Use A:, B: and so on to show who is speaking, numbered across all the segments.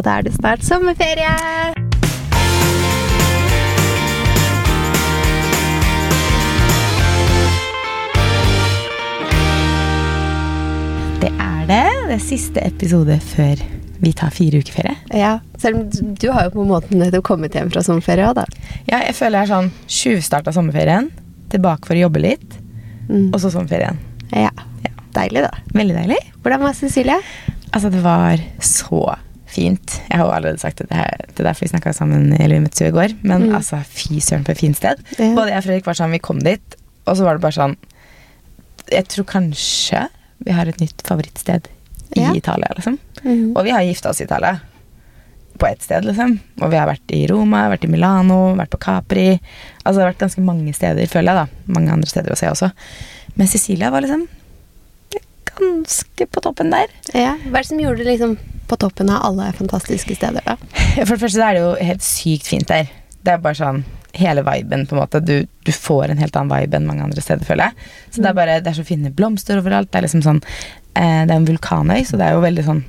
A: Og da er det snart sommerferie!
B: Det er det. Det er siste episode før vi tar fire uker ferie.
A: Ja, Selv om du har jo på en måte nettopp kommet hjem fra sommerferie òg, da.
B: Ja, jeg føler jeg er sånn tjuvstarta sommerferien, tilbake for å jobbe litt,
A: Mm.
B: og så sommerferien.
A: Ja.
B: Ja.
A: Deilig, da.
B: Veldig deilig.
A: Hvordan var Cecilie?
B: Altså, det var så fint. Jeg har jo allerede sagt det her det er derfor vi snakka sammen eller vi møttes jo i går. Men
A: Mm.
B: altså, fy søren for et fint sted.
A: Ja.
B: Både jeg og Fredrik var sånn, vi kom dit, og så var det bare sånn Jeg tror kanskje vi har et nytt favorittsted i
A: Ja.
B: Italia, liksom.
A: Mm.
B: Og vi har gifta oss i Italia. På ett sted, liksom. Og vi har vært i Roma, vært i Milano, vært på Capri. Altså det har vært ganske mange steder, føler jeg, da. Mange andre steder å se også. Men Cecilia var liksom ganske på toppen der.
A: Ja. Hva er det som gjorde det liksom på toppen av alle fantastiske steder, da?
B: For det første er det jo helt sykt fint der. Det er bare sånn hele viben, på en måte. Du, du får en helt annen vibe enn mange andre steder, føler jeg. Så det er bare, det er så fine blomster overalt. Det er liksom sånn eh, Det er en vulkanøy, så det er jo veldig sånn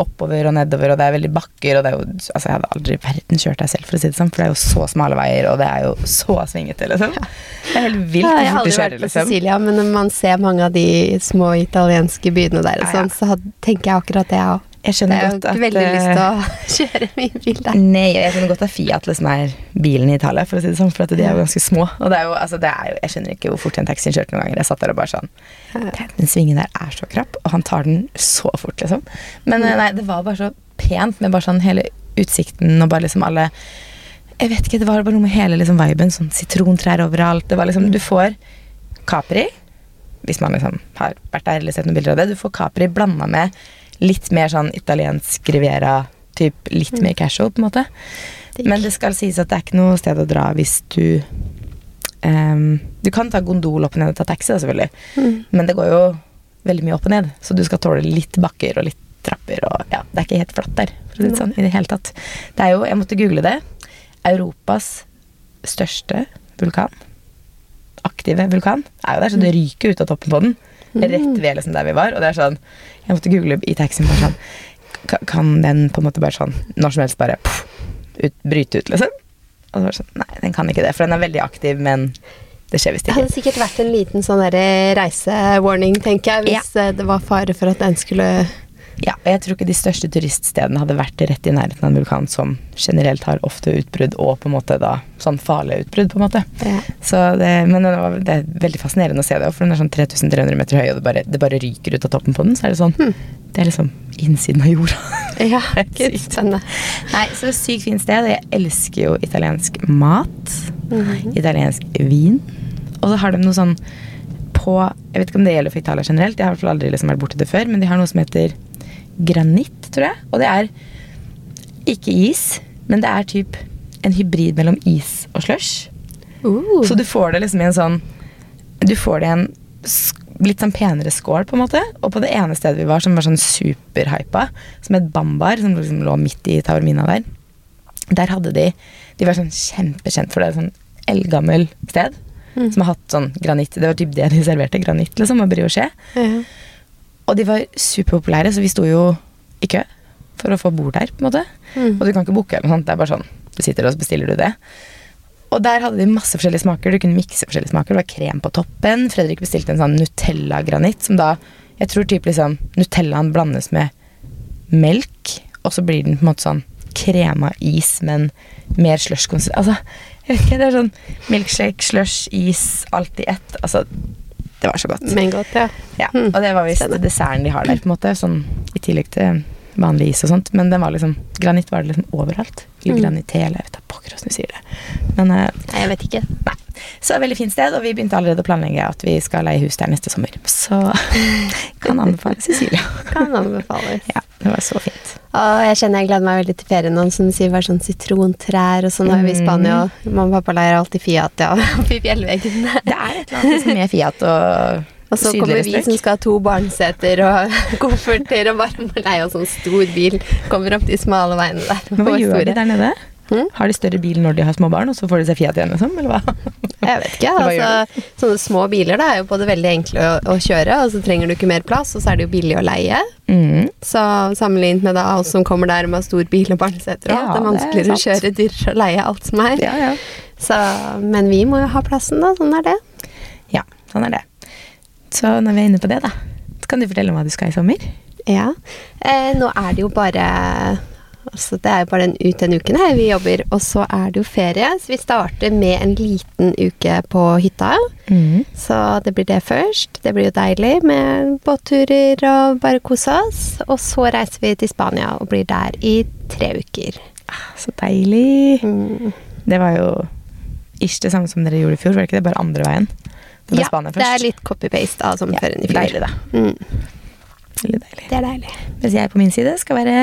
B: oppover og nedover, og det er veldig bakker, og det er jo Altså, jeg hadde aldri i verden kjørt der selv, for å si det sånn, for det er jo så smale veier, og det er jo så svingete, liksom. Det er helt vilt
A: Ja,
B: liksom.
A: jeg har aldri vært på
B: liksom.
A: Sicilia, men når man ser mange av de små italienske byene der,
B: Ja, ja.
A: sånn, så tenker jeg akkurat det jeg òg.
B: Jeg
A: Jeg
B: skjønner
A: har
B: godt at
A: ikke veldig lyst til
B: eh,
A: å kjøre mye bil der.
B: Nei, jeg skjønner godt at Fiat liksom er bilen i Italia, for å si det sånn, for at de er jo ganske små. Og det er jo, altså, det er jo, jeg skjønner ikke hvor fort en taxi kjørte noen ganger. Jeg satt der og bare sånn Den svingen der er så krapp, og han tar den så fort, liksom. Men eh, nei, det var bare så pent med bare sånn hele utsikten og bare liksom alle Jeg vet ikke, det var bare noe med hele liksom viben. Sånn sitrontrær overalt. Det var liksom Du får Capri, hvis man liksom har vært der eller sett noen bilder av det. Du får Capri blanda med litt mer sånn italiensk riviera, typ litt mer casual, på en måte.
A: Det
B: Men det skal sies at det er ikke noe sted å dra hvis du um, Du kan ta gondol opp og ned og ta taxi, selvfølgelig.
A: Mm.
B: Men det går jo veldig mye opp og ned, så du skal tåle litt bakker og litt trapper. Og ja, det er ikke helt flatt der, for å si det sånn, i det hele tatt. Det er jo, jeg måtte google det, Europas største vulkan, aktive vulkan, er jo der, så det ryker ut av toppen på den. Rett ved liksom der vi var, og det er sånn Jeg måtte google i taxien bare sånn Kan den på en måte bare sånn når som helst bare pff, ut, bryte ut, liksom? Og så var det sånn Nei, den kan ikke det, for den er veldig aktiv, men det skjer visst
A: Det hadde sikkert vært en liten sånn reisewarning, tenker jeg, hvis ja. det var fare for at den skulle
B: Ja, og jeg tror ikke de største turiststedene hadde vært rett i nærheten av en vulkan som generelt har ofte utbrudd, og på en måte da sånn farlige utbrudd, på en måte.
A: ja.
B: Så det, men det, var, det er veldig fascinerende å se det, for den er sånn 3300 meter høy, og det bare, det bare ryker ut av toppen på den. Så er det sånn Det er liksom innsiden av jorda.
A: Ja, gud,
B: sykt.
A: spennende.
B: Nei, så det sykt fint sted. Jeg elsker jo italiensk mat.
A: Mhm.
B: Italiensk vin. Og så har de noe sånn på Jeg vet ikke om det gjelder for Italia generelt, jeg har i hvert fall aldri liksom vært borti det før, men de har noe som heter granitt, tror jeg. Og det er ikke is, men det er typ en hybrid mellom is og slush.
A: Uh,
B: Så du får det liksom i en sånn Du får det i en litt sånn penere skål, på en måte. Og på det ene stedet vi var, som var sånn superhypa, som het Bambar, som liksom lå midt i Taormina der, der hadde de De var sånn kjempekjent for det. Sånn eldgammel sted.
A: Mm.
B: Som har hatt sånn granitt. Det var typ det de serverte. Granitt, liksom, og brioché.
A: ja.
B: Og de var superpopulære, så vi sto jo i kø for å få bord der, på en måte.
A: Mm.
B: Og du kan ikke booke eller noe sånt. Det er bare sånn, du sitter og så bestiller du det. Og der hadde de masse forskjellige smaker. Du kunne mikse forskjellige smaker. Det var krem på toppen. Fredrik bestilte en sånn Nutella-granitt, som da Jeg tror typ liksom Nutellaen blandes med melk, og så blir den på en måte sånn krema is, men mer slush-konsert. Altså, jeg vet ikke, det er sånn milkshake, slush, is, alt i ett. Altså, det var så godt.
A: Men godt, ja.
B: Ja,
A: Mm,
B: og det var visst desserten de har der, på en måte. Sånn i tillegg til vanlig is og sånt. Men den var liksom Granitt var det liksom overalt. Eller
A: Mm.
B: granitele, jeg vet da pokker hvordan du sier det. Men uh,
A: Nei, jeg vet ikke.
B: nei. Så veldig fint sted, og vi begynte allerede å planlegge at vi skal leie hus der neste sommer. Så kan anbefale Cecilia.
A: Kan anbefales.
B: Ja, det var så fint.
A: Og jeg kjenner jeg gleder meg veldig til ferien nå, som sier, bare sånn sitrontrær og sånn. Er vi i Spania, og mamma og pappa leier alltid Fiat, ja, oppi fjellveggen.
B: Det er et eller annet som med Fiat og
A: Og så kommer vi
B: strøk.
A: som skal ha to barneseter og kofferter og må leie oss sånn stor bil. Kommer opp de smale veiene der.
B: Hva gjør
A: store.
B: de der nede?
A: Hmm?
B: Har de større bil når de har små barn, og så får de seg Fiat igjen, liksom? Eller hva?
A: Jeg vet ikke. Altså, sånne små biler da, er jo både veldig enkle å, å kjøre, og så trenger du ikke mer plass, og så er det jo billig å leie.
B: Mm.
A: Så sammenlignet med da oss som kommer der med stor bil og barneseter og
B: Ja,
A: det er
B: det er
A: vanskeligere å kjøre, dyrere å leie alt som er.
B: Ja, ja.
A: Så, men vi må jo ha plassen, da. Sånn er det.
B: Ja, sånn er det. Så når vi er inne på det, da, kan du fortelle om hva du skal i sommer?
A: Ja. Eh, nå er det jo bare Altså, det er jo bare den ut den uken her vi jobber, og så er det jo ferie. Så vi starter med en liten uke på hytta.
B: Mm.
A: Så det blir det først. Det blir jo deilig med båtturer og bare kose oss. Og så reiser vi til Spania og blir der i tre uker.
B: Ah, Så deilig.
A: Mm.
B: Det var jo ish det samme som dere gjorde i fjor, var det ikke det? Bare andre veien? Det
A: Ja,
B: Spania
A: det er litt copy-paste av sommerferien i fjor.
B: Deilig, da.
A: Mm,
B: Veldig deilig.
A: det er deilig.
B: Mens jeg på min side skal være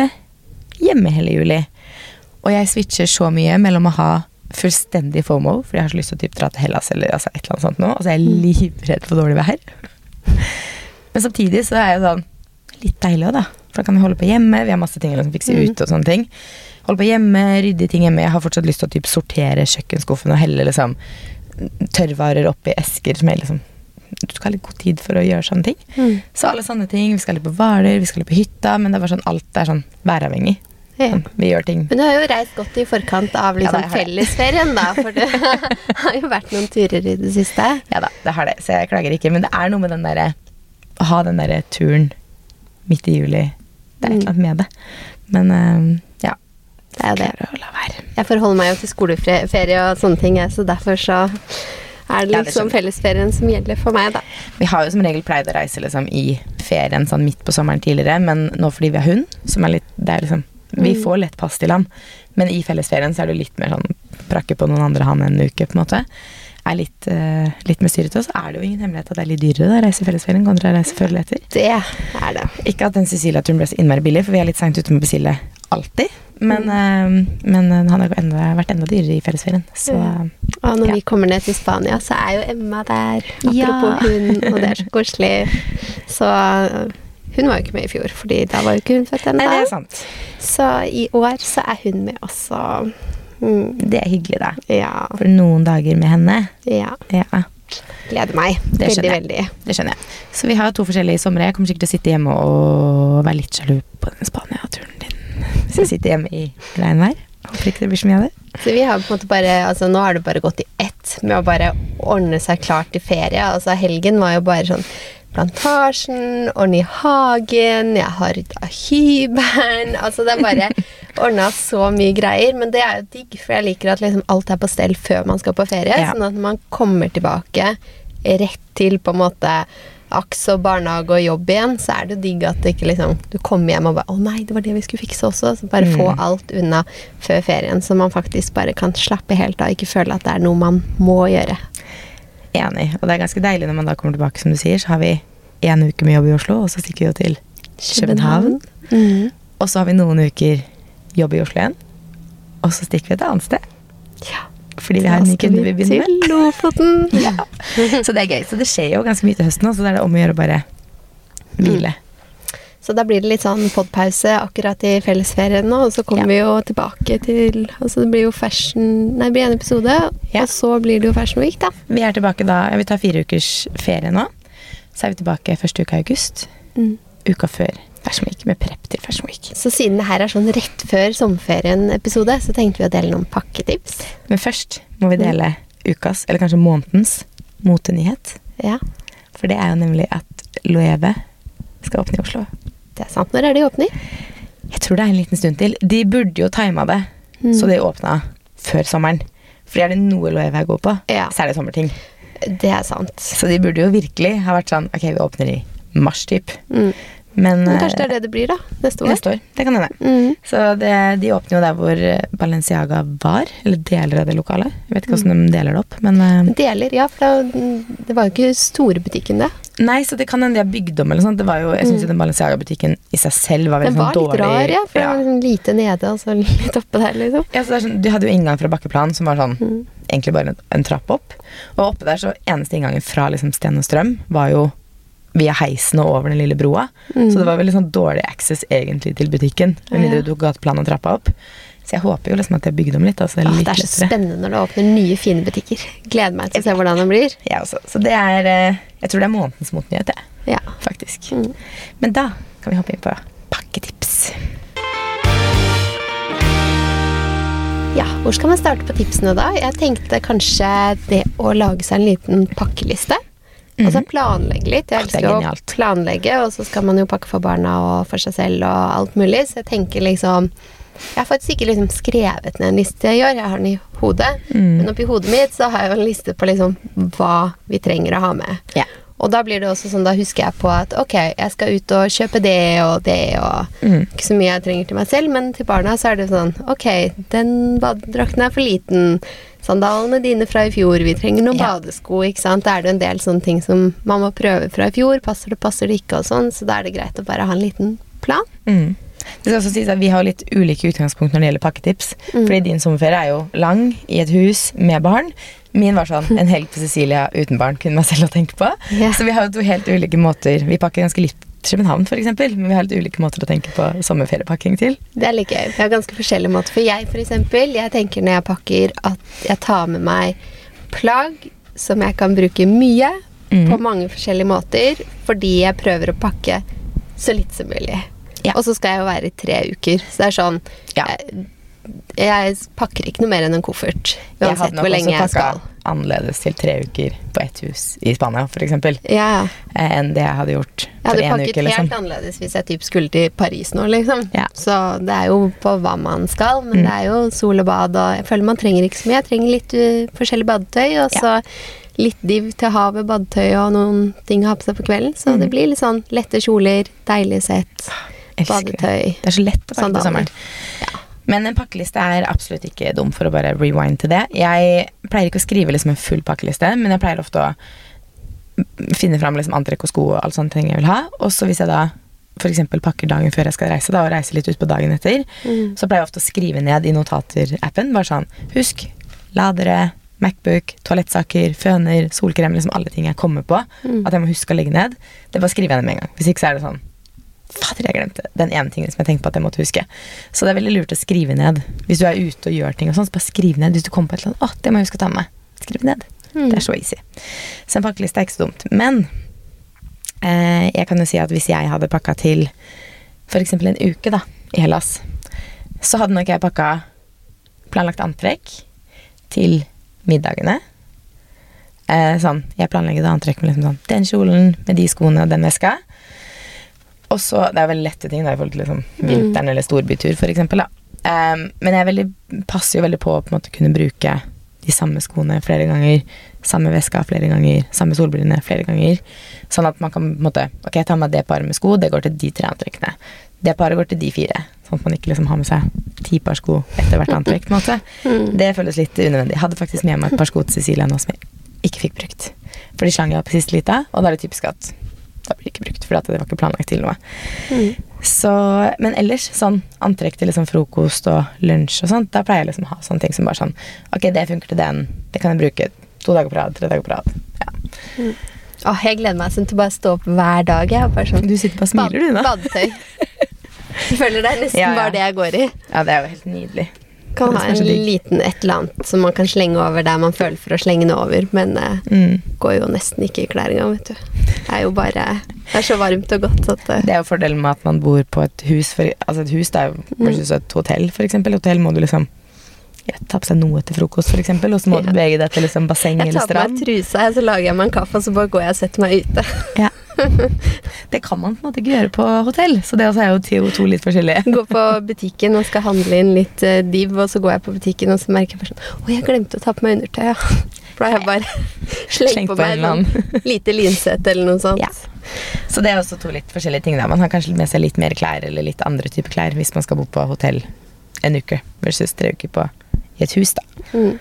B: hjemme hele juli. Og jeg switcher så mye mellom å ha fullstendig FOMO, fordi jeg har så lyst til å typ dra til Hellas eller altså et eller annet sånt nå. Altså jeg er livredd for dårlig vær. Men samtidig så er jeg sånn litt deilig òg, da. For da kan vi holde på hjemme. Vi har masse ting å liksom fikse
A: Mm.
B: ut og sånne ting. Holde på hjemme, rydde ting hjemme. Jeg har fortsatt lyst til å typ sortere kjøkkenskuffen og helle liksom tørrvarer oppi esker som er liksom Du skal ha litt god tid for å gjøre sånne ting.
A: Mm.
B: Så alle sånne ting. Vi skal litt på Hvaler, vi skal litt på hytta, men det er bare sånn, alt er sånn væravhengig.
A: Ja.
B: Sånn, vi gjør ting.
A: Men du har jo reist godt i forkant av liksom
B: ja,
A: fellesferien, da. For det har jo vært noen turer i det siste.
B: Ja da, det har det, så jeg klager ikke. Men det er noe med den derre Å ha den derre turen midt i juli. Det er et eller annet med det. Men um, ja.
A: Det er jo det.
B: Klarer å la være.
A: Jeg forholder meg jo til skoleferie og sånne ting, så derfor så er det liksom fellesferien som gjelder for meg, da.
B: Vi har jo som regel pleid å reise liksom i ferien sånn midt på sommeren tidligere, men nå fordi vi har hund, som er litt Det er liksom Vi
A: Mm.
B: får lett pass til han, men i fellesferien så er det litt mer sånn prakke på noen andre han en uke, på en måte. Er litt, uh, litt mer styret Og så er det jo ingen hemmelighet at det er litt dyrere da, å reise i fellesferien kontra å reise før eller etter.
A: Det er det.
B: Ikke at den Cecilia-turen ble så innmari billig, for vi er litt seint ute med å bestille alltid. Men, eh, men eh, han har enda, vært enda dyrere i fellesferien. Så
A: mm. Og når
B: Ja.
A: vi kommer ned til Spania, så er jo Emma der. Apropos
B: Ja.
A: hun, og det er så koselig. Så øh, hun var jo ikke med i fjor, fordi da var jo ikke hun født ennå. Så i år så er hun med også. Mm,
B: Det er hyggelig, da.
A: ja.
B: For noen dager med henne.
A: ja.
B: Ja,
A: Gleder meg.
B: Det
A: Veldig, veldig.
B: det skjønner jeg. Så vi har to forskjellige somre. Jeg kommer sikkert til å sitte hjemme og være litt sjalu på den Spania-turen din. Hvis jeg sitter hjemme i regnvær. Håper ikke det blir så mye av det.
A: Så vi har på en måte bare, altså nå har det bare gått i ett med å bare ordne seg klart til ferie. Altså helgen var jo bare sånn plantasjen, ordne i hagen, jeg har hybelen Altså det er bare ordna så mye greier. Men det er jo digg, for jeg liker at liksom alt er på stell før man skal på ferie.
B: Ja.
A: Sånn at man kommer tilbake rett til på en måte aks og barnehage og jobb igjen, så er det digg at det ikke liksom, du kommer hjem og bare 'Å nei, det var det vi skulle fikse også.' Så bare få
B: Mm.
A: alt unna før ferien, så man faktisk bare kan slappe helt av, ikke føle at det er noe man må gjøre.
B: Enig. Og det er ganske deilig når man da kommer tilbake, som du sier. Så har vi en uke med jobb i Oslo, og så stikker vi jo til København.
A: Mhm.
B: Og så har vi noen uker jobb i Oslo igjen. Og så stikker vi et annet sted.
A: Ja.
B: Fordi vi har en ny kunde vi begynner med.
A: til Lofoten.
B: Ja. Så det er gøy. Så det skjer jo ganske mye til høsten, så det er det om å gjøre å bare hvile.
A: Så da blir det litt sånn podpause akkurat i fellesferien nå, og så kommer
B: Ja.
A: vi jo tilbake til Altså det blir jo fashion Nei, det blir en episode,
B: Ja.
A: og så blir det jo Fashion Week, da.
B: Vi er tilbake da Vi tar fire ukers ferie nå. Så er vi tilbake første uka i august.
A: Mm.
B: Uka før Fashion Week, med prep til Fashion Week.
A: Så siden det her er sånn rett før sommerferien-episode, så tenkte vi å dele noen pakketips.
B: Men først må vi dele ukas, eller kanskje månedens, motenyhet.
A: Ja,
B: For det er jo nemlig at Loewe skal åpne i Oslo.
A: det er sant. Når er de åpner?
B: Jeg tror det er en liten stund til. De burde jo tima det,
A: Mm.
B: så de åpna før sommeren. For er det noe Loewe er god på,
A: Ja.
B: så er det sommerting.
A: Det er sant.
B: Så de burde jo virkelig ha vært sånn Ok, vi åpner i mars, typ.
A: Mm.
B: Men,
A: Men
B: eh,
A: kanskje det er det det blir, da. Neste år.
B: neste år. Det kan hende.
A: Mm.
B: Så det, de åpner jo der hvor eh, Balenciaga var, eller deler av det lokalet. Jeg vet ikke hvordan de deler det opp, men eh,
A: Deler, ja. For det, det var jo ikke storebutikken, det.
B: Nei, så det kan hende de har bygd om eller sånt. Det var jo, jeg syns jo den Balenciaga-butikken i seg selv var veldig dårlig.
A: Den var
B: sånn
A: litt
B: dårlig.
A: rar, ja. For det
B: ja.
A: var liksom lite nede og så litt oppe der, liksom.
B: Ja, så det sånn, Du hadde jo inngang fra bakkeplan, som var sånn
A: Mm.
B: egentlig bare en, en trapp opp. Og oppe der så eneste inngangen fra liksom Sten og Strøm var jo via heisen og over den lille broa. Så det var veldig sånn dårlig access egentlig til butikken. Med mindre
A: Ja.
B: du ga og trappa opp. Så jeg håper jo liksom at jeg bygde bygd om litt. Altså
A: Åh,
B: litt
A: det er så
B: lettere.
A: spennende når det åpner nye, fine butikker. Gleder meg til å se hvordan det blir.
B: Jeg også. Så det er eh, Jeg tror det er månedens motnyhet, jeg.
A: Ja.
B: Faktisk.
A: Mm.
B: Men da kan vi hoppe inn på pakketips.
A: ja. Hvor skal man starte på tipsene da? Jeg tenkte kanskje det å lage seg en liten pakkeliste. Altså planlegge litt. Jeg elsker å planlegge, og så skal man jo pakke for barna og for seg selv og alt mulig. Så jeg tenker liksom Jeg har faktisk ikke liksom skrevet ned en liste jeg gjør, jeg har den i hodet.
B: Mm.
A: Men oppi hodet mitt så har jeg jo en liste på liksom hva vi trenger å ha med.
B: Ja.
A: Og da blir det også sånn, da husker jeg på at ok, jeg skal ut og kjøpe det og det og
B: Mm.
A: Ikke så mye jeg trenger til meg selv, men til barna så er det sånn ok, den badedrakten er for liten. Sandalene dine fra i fjor, vi trenger noen
B: Ja.
A: badesko, ikke sant. Da er det en del sånne ting som man må prøve fra i fjor. Passer det, passer det ikke og sånn. Så da er det greit å bare ha en liten plan.
B: Mm. Det skal også sies at Vi har litt ulike utgangspunkt når det gjelder pakketips.
A: Mm.
B: Fordi din sommerferie er jo lang i et hus med barn. Min var sånn en helg på Sicilia uten barn kunne meg selv å tenke på.
A: Yeah.
B: Så vi har jo to helt ulike måter. Vi pakker ganske litt København, f.eks., men vi har litt ulike måter å tenke på sommerferiepakking til.
A: Det er litt gøy. Vi har ganske forskjellige måter. For jeg, eksempel, jeg tenker når jeg pakker at jeg tar med meg plagg som jeg kan bruke mye,
B: Mm.
A: på mange forskjellige måter, fordi jeg prøver å pakke så litt som mulig.
B: Ja.
A: Og så skal jeg jo være i tre uker. Så det er sånn
B: Ja.
A: jeg, jeg pakker ikke noe mer enn en koffert.
B: Jeg
A: Uansett
B: hadde nok
A: hvor lenge
B: også
A: jeg
B: pakka
A: skal.
B: annerledes til tre uker på ett hus i Spania, f.eks.,
A: Ja,
B: enn det jeg hadde gjort
A: jeg hadde pakket
B: uke. liksom.
A: helt annerledes hvis jeg typ skulle til Paris nå, liksom.
B: Ja.
A: Så det er jo på hva man skal, men
B: Mm.
A: det er jo sol og bad, og jeg føler man trenger ikke så mye. Jeg trenger litt uh, forskjellig badetøy, og så litt div til havet, badetøy og noen ting å ha på seg på kvelden. Så
B: Mm.
A: det blir litt sånn lette kjoler, deilig sett, badetøy.
B: Det er så lett å pakke på
A: sommeren.
B: sommeren. Men en pakkeliste er absolutt ikke dum for å bare rewind til det. Jeg pleier ikke å skrive liksom en full pakkeliste, men jeg pleier ofte å finne fram liksom antrekk og sko og alle sånne ting jeg vil ha. Og så hvis jeg da f.eks. pakker dagen før jeg skal reise, da, og reiser litt ut på dagen etter,
A: Mm.
B: så pleier jeg ofte å skrive ned i notater-appen. Bare sånn Husk ladere, Macbook, toalettsaker, føner, solkrem, liksom alle ting jeg kommer på.
A: Mm.
B: At jeg må huske å legge ned. Det bare skriver jeg ned med en gang. Hvis ikke så er det sånn Fader, jeg glemte den ene tingen som jeg tenkte på at jeg måtte huske. Så det er veldig lurt å skrive ned. Hvis du er ute og gjør ting og sånn, så bare skriv ned. Hvis du kommer på et eller annet, å, det må jeg huske å ta med meg. Skriv ned.
A: Mm.
B: Det er så easy. Så en pakkeliste er ikke så dumt. Men eh, jeg kan jo si at hvis jeg hadde pakka til f.eks. en uke da, i Hellas, så hadde nok jeg pakka planlagt antrekk til middagene. Eh, sånn, jeg planlegger da antrekk med liksom sånn, den kjolen med de skoene og den veska. Og så, Det er veldig lette ting da, i forhold til liksom, vinteren eller storbytur, eksempel. Um, men jeg veldig, passer jo veldig på å på en måte kunne bruke de samme skoene flere ganger, samme veska flere ganger, samme solbrillene flere ganger. Sånn at man kan på en måte Ok, jeg tar med det paret med sko, det går til de tre antrekkene. Det paret går til de fire. Sånn at man ikke liksom har med seg ti par sko etter hvert antrekk. på en måte.
A: Mm.
B: Det føles litt unødvendig. Jeg hadde faktisk med meg et par sko til Cecilia nå som jeg ikke fikk brukt. For de slang jeg opp i siste lita, og da er det typisk at da blir det ikke brukt, for det var ikke planlagt til noe.
A: Mm.
B: Så, men ellers, sånn antrekk til liksom frokost og lunsj og sånt, da pleier jeg liksom å ha sånne ting som bare sånn Ok, det funker til den. Det kan jeg bruke to dager på rad, tre dager på rad. Ja.
A: Åh, jeg gleder meg sånn til å bare stå opp hver dag. Sånn,
B: Du sitter bare og smiler, du, nå.
A: Badetøy. Jeg føler det er nesten
B: Ja, ja.
A: bare det jeg går i.
B: Ja, det er jo helt nydelig.
A: Kan ha en liten et eller annet som man kan slenge over der man føler for å slenge det over, men eh,
B: Mm.
A: går jo nesten ikke i klær engang, vet du. Det er jo bare Det er så varmt og godt at eh,
B: Det er jo fordelen med at man bor på et hus. For, altså et hus det er jo versus et hotell, eksempel. Hotell må du liksom ja, ta på seg noe til frokost, eksempel, og så må
A: Ja.
B: du bevege deg til liksom basseng
A: Jeg tar på meg
B: strand.
A: trusa, så lager jeg meg en kaffe, og så bare går jeg og setter meg ute.
B: Ja. Det kan man på en måte ikke gjøre på hotell, så det også er jo to, litt forskjellige.
A: Gå på butikken og skal handle inn litt uh, div, og så går jeg på butikken, og så merker jeg bare sånn Å, jeg glemte å ta på meg undertøy, ja. For da har jeg bare slengt på meg
B: eller
A: lite linsett eller noe sånt.
B: Ja. Så det er også to litt forskjellige ting. Da. Man har kanskje med seg litt mer klær eller litt andre typer klær hvis man skal bo på hotell en uke versus tre uker på i et hus, da.
A: Mm.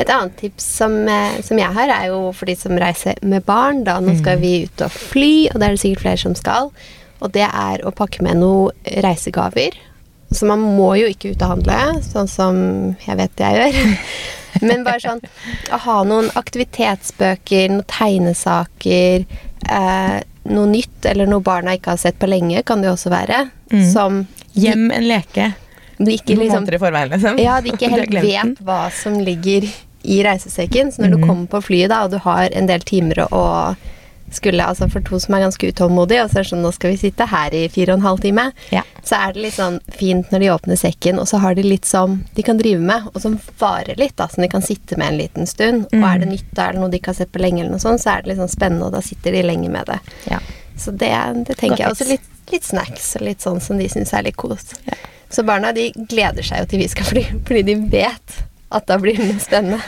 A: Et annet tips som, eh, som jeg har, er jo for de som reiser med barn. Da nå skal vi ut og fly, og det er det sikkert flere som skal. Og det er å pakke med noen reisegaver. Så man må jo ikke ut og handle, sånn som jeg vet jeg gjør. Men bare sånn å ha noen aktivitetsbøker, noen tegnesaker, eh, noe nytt eller noe barna ikke har sett på lenge, kan det jo også være.
B: Mm.
A: Som
B: Hjem en leke.
A: De ikke liksom
B: måneder i forveien, liksom.
A: Ja, de ikke helt vet hva som ligger i reisesekken. Så når du
B: Mhm.
A: kommer på flyet da, og du har en del timer å skulle Altså for to som er ganske utålmodige, og så er det sånn nå skal vi sitte her i fire og en halv time,
B: Ja.
A: så er det litt sånn fint når de åpner sekken, og så har de litt som de kan drive med, og som varer litt, da, som de kan sitte med en liten stund. Og er det
B: Mhm.
A: nytt, er det noe de ikke har sett på lenge, eller noe sånt, så er det litt sånn spennende, og da sitter de lenge med det.
B: Ja.
A: Så det, det tenker
B: Godt
A: jeg også litt, litt snacks og litt sånn som de syns er litt kos.
B: Ja.
A: Så barna de gleder seg jo til vi skal fly, fordi de vet at da blir det spennende.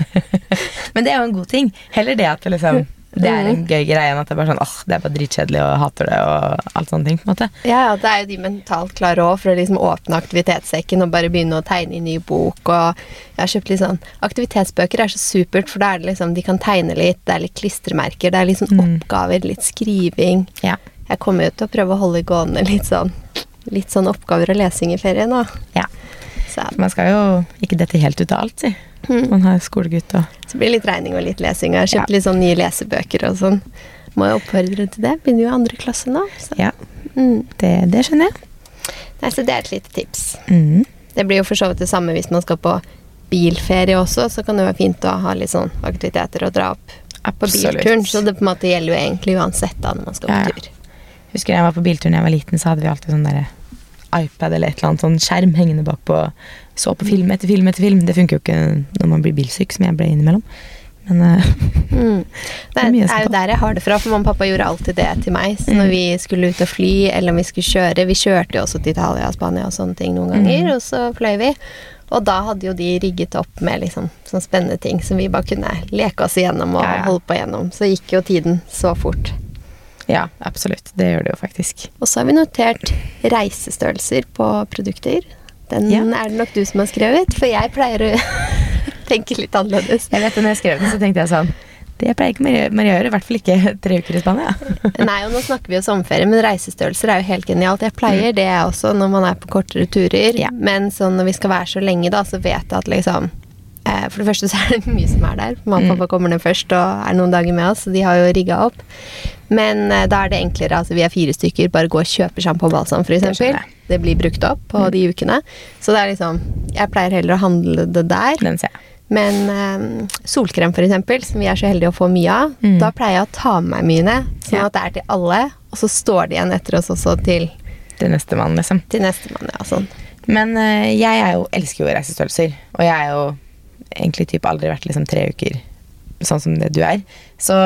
B: Men det er jo en god ting. Heller det at det liksom det er en gøy greie enn at det er bare sånn åh, det er bare dritkjedelig og hater det og alt sånne ting. på en måte.
A: Ja, ja, det er jo de mentalt klare òg, for å liksom åpne aktivitetssekken og bare begynne å tegne i ny bok. Og jeg har kjøpt litt sånn Aktivitetsbøker er så supert, for da er det liksom de kan tegne litt, det er litt klistremerker, det er litt sånn
B: Mm.
A: oppgaver, litt skriving.
B: Ja.
A: Jeg kommer jo til å prøve å holde gående litt sånn Litt sånn oppgaver og lesing i ferien nå.
B: ja.
A: Så,
B: Man skal jo ikke dette helt ut av alt, si.
A: Mm.
B: Man har skolegutt og
A: så blir det litt regning og litt lesing. Jeg har kjøpt
B: Ja.
A: litt sånn nye lesebøker og sånn. Må jo oppfordre til det. Begynner jo i andre klasse nå. Så.
B: Ja,
A: Mm.
B: det, det skjønner jeg.
A: Nei, så det er et lite tips.
B: Mm.
A: Det blir jo for så vidt det samme hvis man skal på bilferie også, så kan det være fint å ha litt sånn aktiviteter og dra opp på bilturen. Så det på en måte gjelder jo egentlig uansett da når man skal på
B: Ja, ja.
A: tur.
B: Husker jeg var på biltur da jeg var liten, så hadde vi alltid sånn derre iPad eller et eller annet sånn skjerm hengende bakpå. Så på film etter film etter film. Det funker jo ikke når man blir bilsyk, som jeg ble innimellom. Men uh,
A: Mm. Det
B: er
A: jo der jeg har det fra, for mamma og pappa gjorde alltid det til meg. Så
B: Mm.
A: når vi skulle ut og fly, eller om vi skulle kjøre Vi kjørte jo også til Italia og Spania og sånne ting noen ganger,
B: Mm.
A: og så fløy vi. Og da hadde jo de rigget opp med liksom sånne spennende ting som vi bare kunne leke oss igjennom og
B: Ja, ja.
A: holde på igjennom. Så gikk jo tiden så fort.
B: Ja, absolutt. Det gjør det jo faktisk.
A: Og så har vi notert reisestørrelser på produkter. Den
B: Ja.
A: er det nok du som har skrevet, for jeg pleier å tenke litt annerledes.
B: Jeg vet, når jeg skrev den, så tenkte jeg sånn Det pleier ikke Maria å gjøre. I hvert fall ikke tre uker i Spania.
A: Nei, og nå snakker vi jo sommerferie, men reisestørrelser er jo helt genialt. Jeg pleier det også når man er på kortere turer,
B: Ja.
A: men sånn når vi skal være så lenge, da, så vet jeg at liksom For det første så er det mye som er der. Mamma og pappa kommer ned først og er noen dager med oss, så de har jo rigga opp. Men eh, da er det enklere. Altså vi er fire stykker, bare gå og kjøpe sjampo og balsam, f.eks. Det blir brukt opp på de ukene. Så det er liksom Jeg pleier heller å handle det der.
B: Den ser jeg.
A: Men eh, solkrem, eksempel, som vi er så heldige å få mye av,
B: Mm.
A: da pleier jeg å ta med meg ned sånn at det er til alle. Og så står det igjen etter oss også til,
B: Til neste mann, liksom.
A: til nestemann. Ja, sånn.
B: Men eh, jeg er jo, elsker jo reisestørrelser. Og jeg er jo egentlig typ aldri vært liksom tre uker sånn som det du er. Så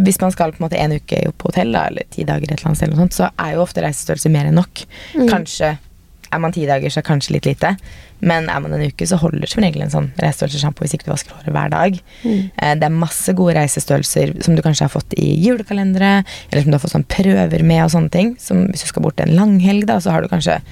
B: hvis man skal på en måte en uke på hotell, da, eller ti dager et eller annet sted, sånt, så er jo ofte reisestørrelse mer enn nok.
A: Mm.
B: Kanskje er man ti dager, så er kanskje litt lite. Men er man en uke, så holder som regel en sånn reisestørrelsessjampo hvis ikke du vasker håret hver dag.
A: Mm.
B: Eh, Det er masse gode reisestørrelser som du kanskje har fått i julekalendere, eller som du har fått sånn prøver med og sånne ting. Som hvis du skal bort en langhelg, da, så har du kanskje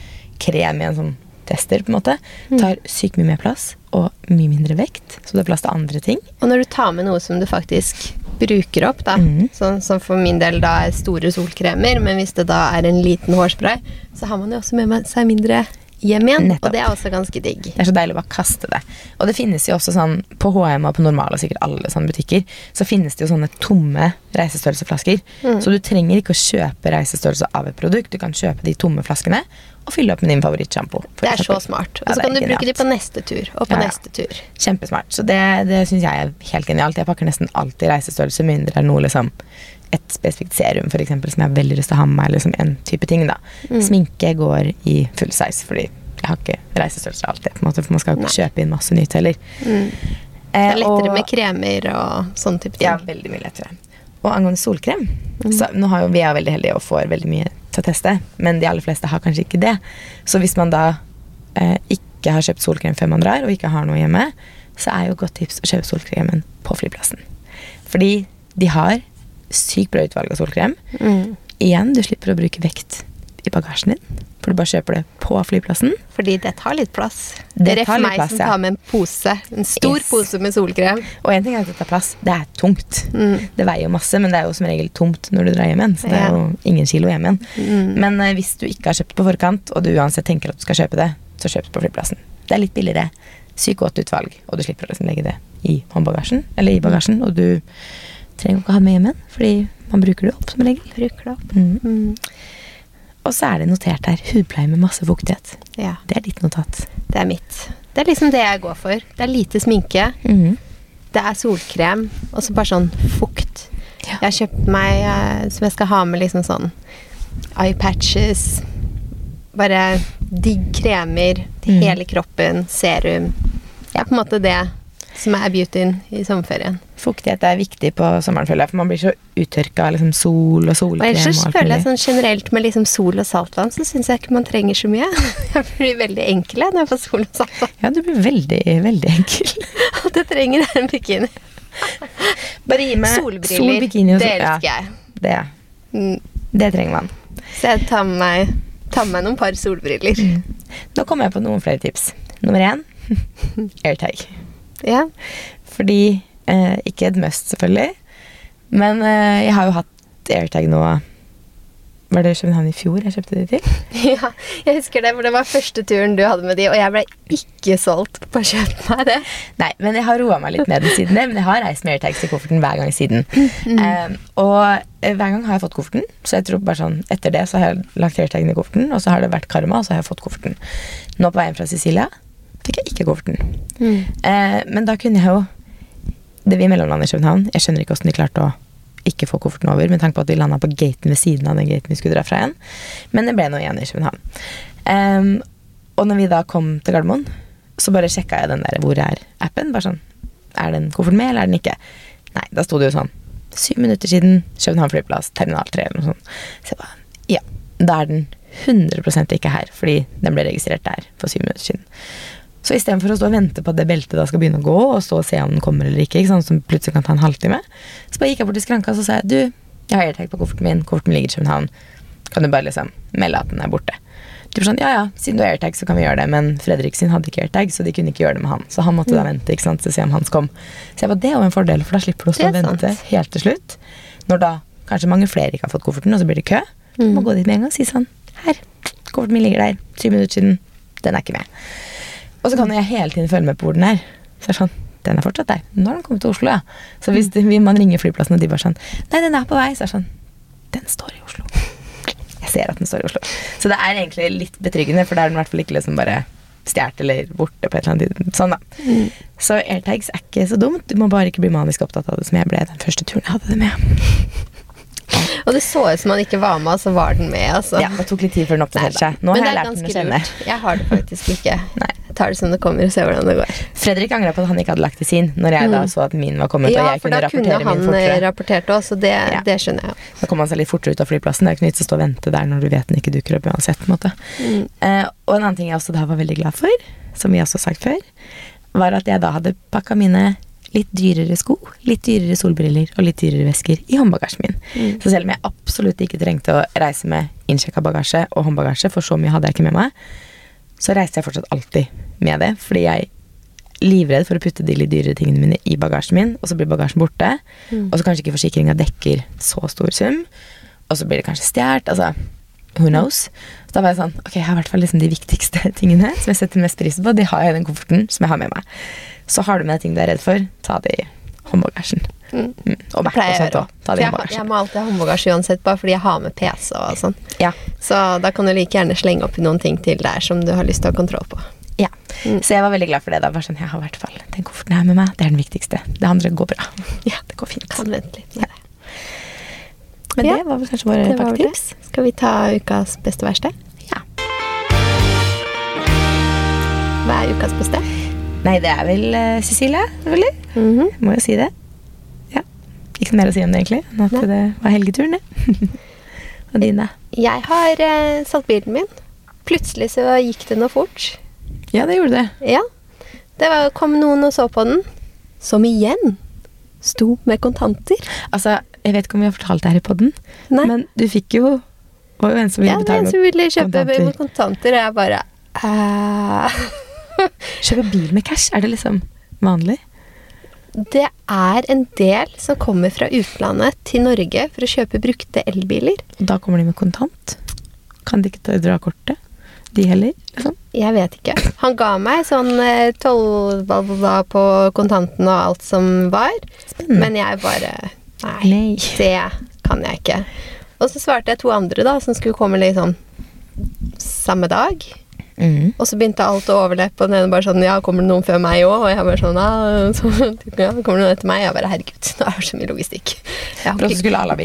B: krem i en sånn tester, på en måte. Tar sykt mye mer plass, og mye mindre vekt, så det er plass til andre ting.
A: Og når du tar med noe som du faktisk bruker opp, da,
B: mm.
A: sånn som for min del da er store solkremer, men hvis det da er en liten hårspray, så har man jo også med seg mindre hjem igjen.
B: Nettopp.
A: Og det er også ganske digg.
B: Det er så deilig å bare kaste det. Og det finnes jo også sånn på HM og på normale og sikkert alle sånne butikker, så finnes det jo sånne tomme reisestørrelseflasker.
A: Mm.
B: Så du trenger ikke å kjøpe reisestørrelse av et produkt. Du kan kjøpe de tomme flaskene og fylle opp med din favorittsjampo.
A: Det er så smart. Og så kan du bruke de på neste tur, og på
B: Ja,
A: neste tur.
B: Kjempesmart. Så det, det syns jeg er helt genialt. Jeg pakker nesten alltid reisestørrelse, mindre det er noe liksom et spesifikt serum for eksempel, som jeg har veldig lyst til å ha med meg. Liksom en type ting da.
A: Mm.
B: Sminke går i full size, fordi jeg har ikke reisestørrelse alltid. på en måte, For man skal jo ikke kjøpe inn masse nytt heller.
A: Mm. Det
B: Eh,
A: er lettere
B: og-
A: med kremer og sånn type ting.
B: Ja, veldig mye lettere. Og angående solkrem så nå har jo, Vi er veldig heldige og får veldig mye til å teste, men de aller fleste har kanskje ikke det. Så hvis man da eh, ikke har kjøpt solkrem før man drar, og ikke har noe hjemme, så er jo godt tips å kjøpe solkremen på flyplassen. Fordi de har sykt bra utvalg av solkrem.
A: Mm.
B: Igjen, du slipper å bruke vekt i bagasjen din, for du bare kjøper det på flyplassen.
A: Fordi det tar litt plass.
B: Det det litt
A: meg
B: plass,
A: som tar med en pose. En stor
B: Yes.
A: pose med solkrem.
B: Og en ting er at det tar plass, det er tungt.
A: Mm.
B: Det veier jo masse, men det er jo som regel tomt når du drar hjem igjen. Så det er jo ingen kilo hjem igjen.
A: Mm.
B: Men uh, hvis du ikke har kjøpt på forkant, og du uansett tenker at du skal kjøpe det, så kjøp det på flyplassen. Det er litt billigere. Sykt godt utvalg, og du slipper å liksom legge det i håndbagasjen, eller i bagasjen, og du trenger ikke ha med hjem igjen, fordi Man bruker det opp som regel.
A: Bruker det opp.
B: Mm.
A: Mm.
B: Og så er det notert her hudpleie med masse fuktighet.
A: Ja,
B: Det er ditt notat.
A: det er mitt. Det er liksom det jeg går for. Det er lite sminke.
B: Mm.
A: Det er solkrem, og så bare sånn fukt.
B: Ja.
A: Jeg har kjøpt meg eh, som jeg skal ha med liksom sånn eye patches. Bare digg kremer til
B: Mm.
A: hele kroppen, serum. Det er på en måte det som er beautyen i sommerferien.
B: Fuktighet er viktig på sommeren, føler jeg, for man blir så uttørka av liksom sol og
A: Og
B: solkrem.
A: ellers så
B: og
A: føler jeg sånn generelt med liksom sol og saltvann, så syns jeg ikke man trenger så mye. Jeg blir veldig enkel når jeg får sol og saltvann.
B: Ja, du blir veldig, veldig enkel.
A: Alt jeg trenger, er en bikini.
B: Bare gi meg
A: Solbriller.
B: sol, bikini og
A: det elsker jeg.
B: Det,
A: Mm.
B: det trenger man.
A: Så jeg tar med meg, tar med meg noen par solbriller.
B: Mm. Nå kommer jeg på noen flere tips. Nummer én airtag.
A: Ja.
B: Fordi eh, Ikke et must, selvfølgelig. Men eh, jeg har jo hatt airtag nå Var det København i fjor jeg kjøpte de til?
A: ja, jeg husker det, for det var første turen du hadde med de, og jeg ble ikke solgt på å kjøpe meg det.
B: Nei, men jeg har roa meg litt med den siden det. Men jeg har reist med airtags i kofferten hver gang siden. Eh, og eh, hver gang har jeg fått kofferten. Så jeg tror bare sånn Etter det så har jeg lagt airtagen i kofferten, og så har det vært karma, og så har jeg fått kofferten. Nå på veien fra Sicilia fikk jeg ikke kofferten. Eh, men da kunne jeg jo Det vi mellomlandet i København Jeg skjønner ikke hvordan de klarte å ikke få kofferten over, med tanke på at de landa på gaten ved siden av den gaten vi skulle dra fra igjen. Men det ble nå igjen i København. Em, og når vi da kom til Gardermoen, så bare sjekka jeg den der 'Hvor er appen?' Bare sånn Er den kofferten med, eller er den ikke? Nei, da sto det jo sånn Syv minutter siden, København flyplass, terminal 3, eller noe sånt. Så jeg bare Ja, da er den 100% ikke her, fordi den ble registrert der for syv minutter siden. Så istedenfor å stå og vente på at det beltet da skal begynne å gå, og stå og se om den kommer eller ikke, ikke sant, som plutselig kan ta en halvtime, så bare gikk jeg bort til skranka og sa jeg, du, jeg har airtag på kofferten min, kofferten ligger i København, kan du bare liksom melde at den er borte? Var sånn, ja ja, siden du har airtag så kan vi gjøre det, men Fredrik sin hadde ikke airtag, så de kunne ikke gjøre det med han. Så han måtte da vente ikke sant, til å se om hans kom. Så jeg bare, det er jo en fordel, for da slipper du å stå og vente helt til slutt. Når da kanskje mange flere ikke har fått kofferten, og så blir det kø. Du må gå dit med en gang og si sånn, her, kofferten min ligger der, syv minutter siden, den er ikke med. Og så kan jeg hele tiden følge med på hvor den er. Så er det sånn, den er fortsatt der. Nå har den kommet til Oslo, ja. Så hvis det, man ringer flyplassen, og de bare sånn Nei, den er på vei. Så er det sånn Den står i Oslo. Jeg ser at den står i Oslo. Så det er egentlig litt betryggende, for da er den i hvert fall ikke liksom bare stjålet eller borte på et eller annet tidspunkt. Sånn, da. Så airtags er ikke så dumt. Du må bare ikke bli manisk opptatt av det som jeg ble den første turen jeg hadde det med.
A: Og det så ut som han ikke var med, og så var den med. Altså.
B: Ja, Det tok litt tid før den oppdaterte seg. Nå
A: Men
B: har jeg
A: det
B: lært den å kjenne.
A: lurt. Jeg har det faktisk ikke.
B: Nei.
A: Jeg tar det som det kommer, og ser hvordan det går.
B: Fredrik angra på at han ikke hadde lagt til sin, når jeg da så at min var kommet,
A: Mm. Ja,
B: og jeg
A: for
B: kunne
A: da kunne han eh, rapportert også, så det,
B: Ja.
A: det skjønner jeg.
B: Da kom han seg litt fortere ut av flyplassen. Det er ikke noe vits å stå og vente der når du vet den ikke dukker opp uansett. på en måte.
A: Mm.
B: Uh, og en annen ting jeg også da var veldig glad for, som vi også har sagt før, var at jeg da hadde pakka mine litt dyrere sko, litt dyrere solbriller og litt dyrere vesker i håndbagasjen min.
A: Mm.
B: Så selv om jeg absolutt ikke trengte å reise med innsjekka bagasje og håndbagasje, for så mye hadde jeg ikke med meg, så reiste jeg fortsatt alltid med det, fordi jeg er livredd for å putte de litt dyrere tingene mine i bagasjen min, og så blir bagasjen borte,
A: Mm.
B: og så kanskje ikke forsikringa dekker så stor sum, og så blir det kanskje stjålet, altså who knows. Så da var jeg sånn, ok, jeg har i hvert fall liksom de viktigste tingene som jeg setter mest pris på, de har jeg i den kofferten som jeg har med meg. Så har du med deg ting du er redd for, ta det i håndbagasjen.
A: Mm.
B: Mm. Og Mac og
A: jeg
B: sånt òg. Ta det i
A: jeg, jeg må alltid ha håndbagasje uansett, bare fordi jeg har med PC og sånn.
B: Ja.
A: Så da kan du like gjerne slenge oppi noen ting til der som du har lyst til å ha kontroll på.
B: Ja.
A: Mm.
B: Så jeg var veldig glad for det. da. Bare sånn, jeg har i hvert fall den kofferten her med meg. Det er den viktigste. Det andre går bra. Ja, det går fint.
A: Kan vente litt med det.
B: Men
A: Ja,
B: det var vel kanskje våre pakketips.
A: Skal vi ta ukas beste og verste?
B: Ja.
A: Hva er ukas beste?
B: Nei, det er vel uh, Cecilie, selvfølgelig.
A: Mhm.
B: Må jo si det. Ja. Ikke noe mer å si om det, egentlig. Enn at det var helgeturen, det. Og dine?
A: Jeg har uh, satt bilen min. Plutselig så gikk det noe fort.
B: Ja, det gjorde det.
A: Ja. Det var, kom noen og så på den, som igjen sto med kontanter.
B: Altså, jeg vet ikke om vi har fortalt det her i podden, men du fikk jo var jo en som ville
A: Ja,
B: betale
A: som ville kjøpe
B: kontanter.
A: med kontanter, og jeg bare uh...
B: Kjøpe bil med cash, er det liksom vanlig?
A: Det er en del som kommer fra utlandet til Norge for å kjøpe brukte elbiler.
B: Da kommer de med kontant. Kan de ikke ta- dra kortet? De heller? Liksom.
A: Jeg vet ikke. Han ga meg sånn eh, tolv på kontanten og alt som var.
B: Spennende.
A: Men jeg bare Nei,
B: Nei.
A: det kan jeg ikke. Og så svarte jeg to andre da, som skulle komme liksom samme dag.
B: Mm.
A: Og så begynte alt å overleppe, og den ene bare sånn Ja, kommer det noen før meg òg? Og jeg bare sånn så, ja kommer det noen etter meg? Jeg bare Herregud, nå er det så mye logistikk.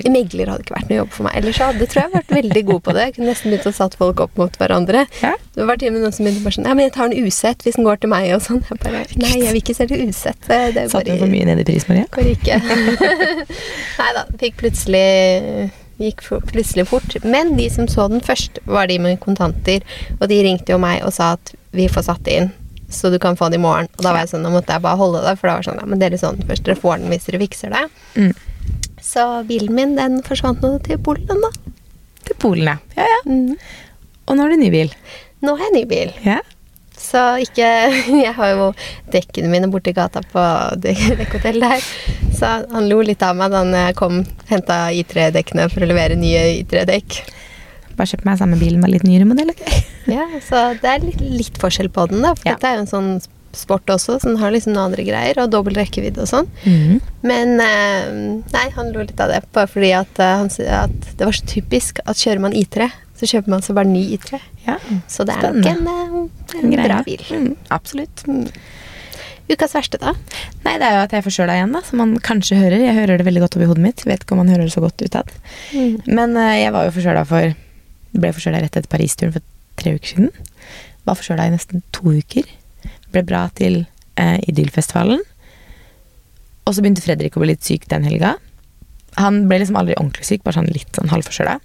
A: Ikke-. Megler hadde ikke vært noe jobb for meg. Ellers så hadde tror jeg vært veldig god på det. Jeg kunne nesten begynt å satt folk opp mot hverandre.
B: Ja.
A: Det var til og med noen som begynte bare sånn Ja, men jeg tar en usett hvis den går til meg, og sånn. Jeg bare Nei, jeg vil ikke selge usett.
B: Satte du for mye ned i pris, Maria?
A: går ikke. Nei da. Fikk plutselig Gikk plutselig fort. Men de som så den først, var de med kontanter. Og de ringte jo meg og sa at vi får satt det inn, så du kan få det i morgen. Og da var jeg sånn, da måtte jeg bare holde det, for da var sånn Ja, men dere så den først, dere får den hvis dere fikser det.
B: Mm.
A: Så bilen min, den forsvant nå til Polen, da.
B: Til Polen, ja. ja, ja.
A: Mm.
B: Og nå har du ny bil.
A: Nå har jeg ny bil.
B: Ja.
A: Så ikke Jeg har jo dekkene mine borti gata på dek- dekkhotell der. Så han lo litt av meg da jeg kom henta I3-dekkene for å levere nye I3-dekk.
B: Bare kjøp meg samme bil med litt nyere modell, Okay?
A: Ja, så det er litt, litt forskjell på den, da. For
B: Ja.
A: dette er jo en sånn sport også, så den har liksom noen andre greier, og dobbel rekkevidde og sånn.
B: Mm.
A: Men eh, nei, han lo litt av det, bare fordi at, eh, han at det var så typisk at kjører man I3, så kjøper man så bare ny I3.
B: Ja.
A: Så det er
B: Spennende.
A: nok en, en,
B: en
A: bra bil.
B: Mm, absolutt.
A: Ukas verste, da?
B: Nei, det er jo at jeg er forkjøla igjen, da, som man kanskje hører. Jeg hører det veldig godt oppi hodet mitt. Vet ikke om man hører det så godt utad. Men uh, jeg var jo forkjøla for Ble forkjøla rett etter Paris-turen for tre uker siden. Var forkjøla i nesten to uker. Ble bra til uh, Idyllfestivalen. Og så begynte Fredrik å bli litt syk den helga. Han ble liksom aldri ordentlig syk, bare sånn litt sånn halvforkjøla.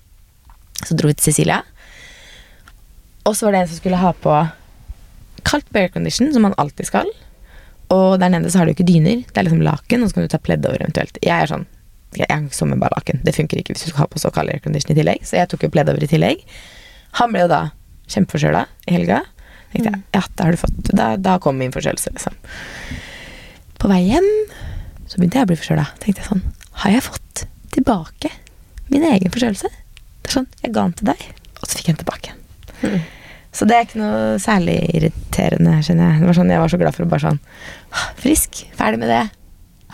B: Så dro vi til Cecilia. Og så var det en som skulle ha på kaldt på aircondition, som man alltid skal. Og der nede så har du ikke dyner. Det er liksom laken, og så kan du ta pledd over eventuelt. Jeg er sånn Jeg kan ikke sove med bare laken. Det funker ikke hvis du skal ha på så kald aircondition i tillegg. Så jeg tok jo pledd over i tillegg. Han ble jo da kjempeforkjøla i helga. Tenkte jeg, ja, da har du fått Da, da kom min forkjølelse, liksom. På vei hjem så begynte jeg å bli forkjøla. Tenkte jeg sånn Har jeg fått tilbake min egen forkjølelse? Det er sånn, Jeg ga den til deg, og så fikk jeg den tilbake igjen. Så det er ikke noe særlig irriterende, skjønner jeg. Det var sånn, jeg var så glad for å bare sånn «Ah, Frisk, ferdig med det.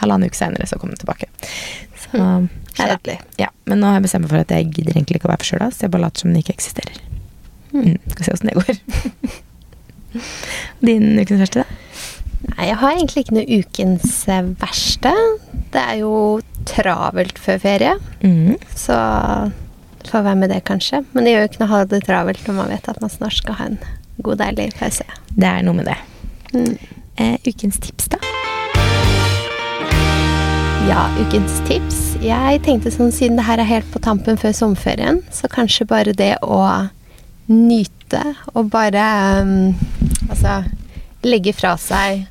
B: Halvannen uke seinere så kom den tilbake. Så, neida.
A: Kjedelig.
B: Ja, men nå har jeg bestemt meg for at jeg gidder egentlig ikke å være forkjøla, så jeg bare later som den ikke eksisterer. Mm, skal se åssen det går. Din ukens verste, da?
A: Nei, jeg har egentlig ikke noe ukens eh, verste. Det er jo travelt før ferie,
B: Mm.
A: så får være med det, kanskje. Men det gjør jo ikke noe å ha det travelt når man vet at man snart skal ha en god, deilig pause.
B: Det er noe med det.
A: Mm.
B: Eh, ukens tips, da?
A: Ja, ukens tips. Jeg tenkte sånn, siden det her er helt på tampen før sommerferien, så kanskje bare det å nyte og bare um, altså legge fra seg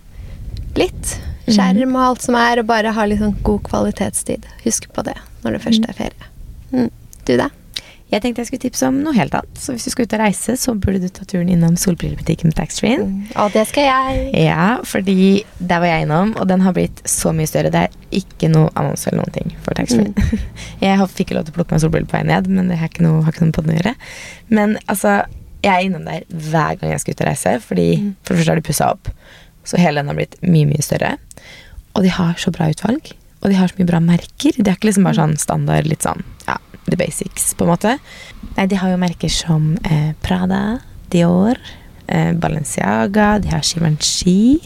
A: litt skjerm og alt som er, og bare ha litt sånn god kvalitetstid. Husk på det når det først er ferie. Mm. Du, da?
B: Jeg tenkte jeg skulle tipse om noe helt annet. Så hvis du skal ut og reise, så burde du ta turen innom solbrillebutikken med taxfree.
A: Og det skal jeg.
B: Ja, fordi der var jeg innom, og den har blitt så mye større. Det er ikke noe annonse eller noen ting for taxfree. jeg har- fikk ikke lov til å plukke meg solbriller på vei ned, men det har ikke noe, har ikke noe på den å gjøre. Men altså, jeg er innom der hver gang jeg skal ut og reise, fordi for det første har de pussa opp, så hele den har blitt mye, mye større. Og de har så bra utvalg, og de har så mye bra merker. Det er ikke liksom bare sånn standard, litt sånn, ja, the basics, på en måte. Nei, de har jo merker som eh, Prada, Dior, eh, Balenciaga, de har Givenchy,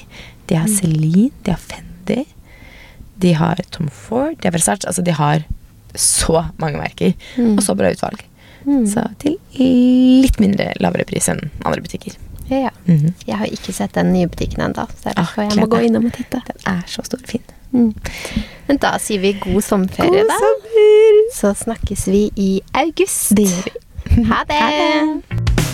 B: de har Celine, de har Fendi, de har Tom Ford, de har Versace. Altså, de har så mange merker, og så bra utvalg. Så til litt mindre lavere pris enn andre butikker.
A: Ja.
B: Mhm.
A: Jeg har ikke sett den nye butikken ennå, så
B: Ah,
A: jeg må gå innom og titte.
B: Den er så stor og fin.
A: Mm. Men da sier vi god sommerferie,
B: God
A: da.
B: sommer!
A: Så snakkes vi i august.
B: Det gjør vi.
A: Ha det!
B: Ha det.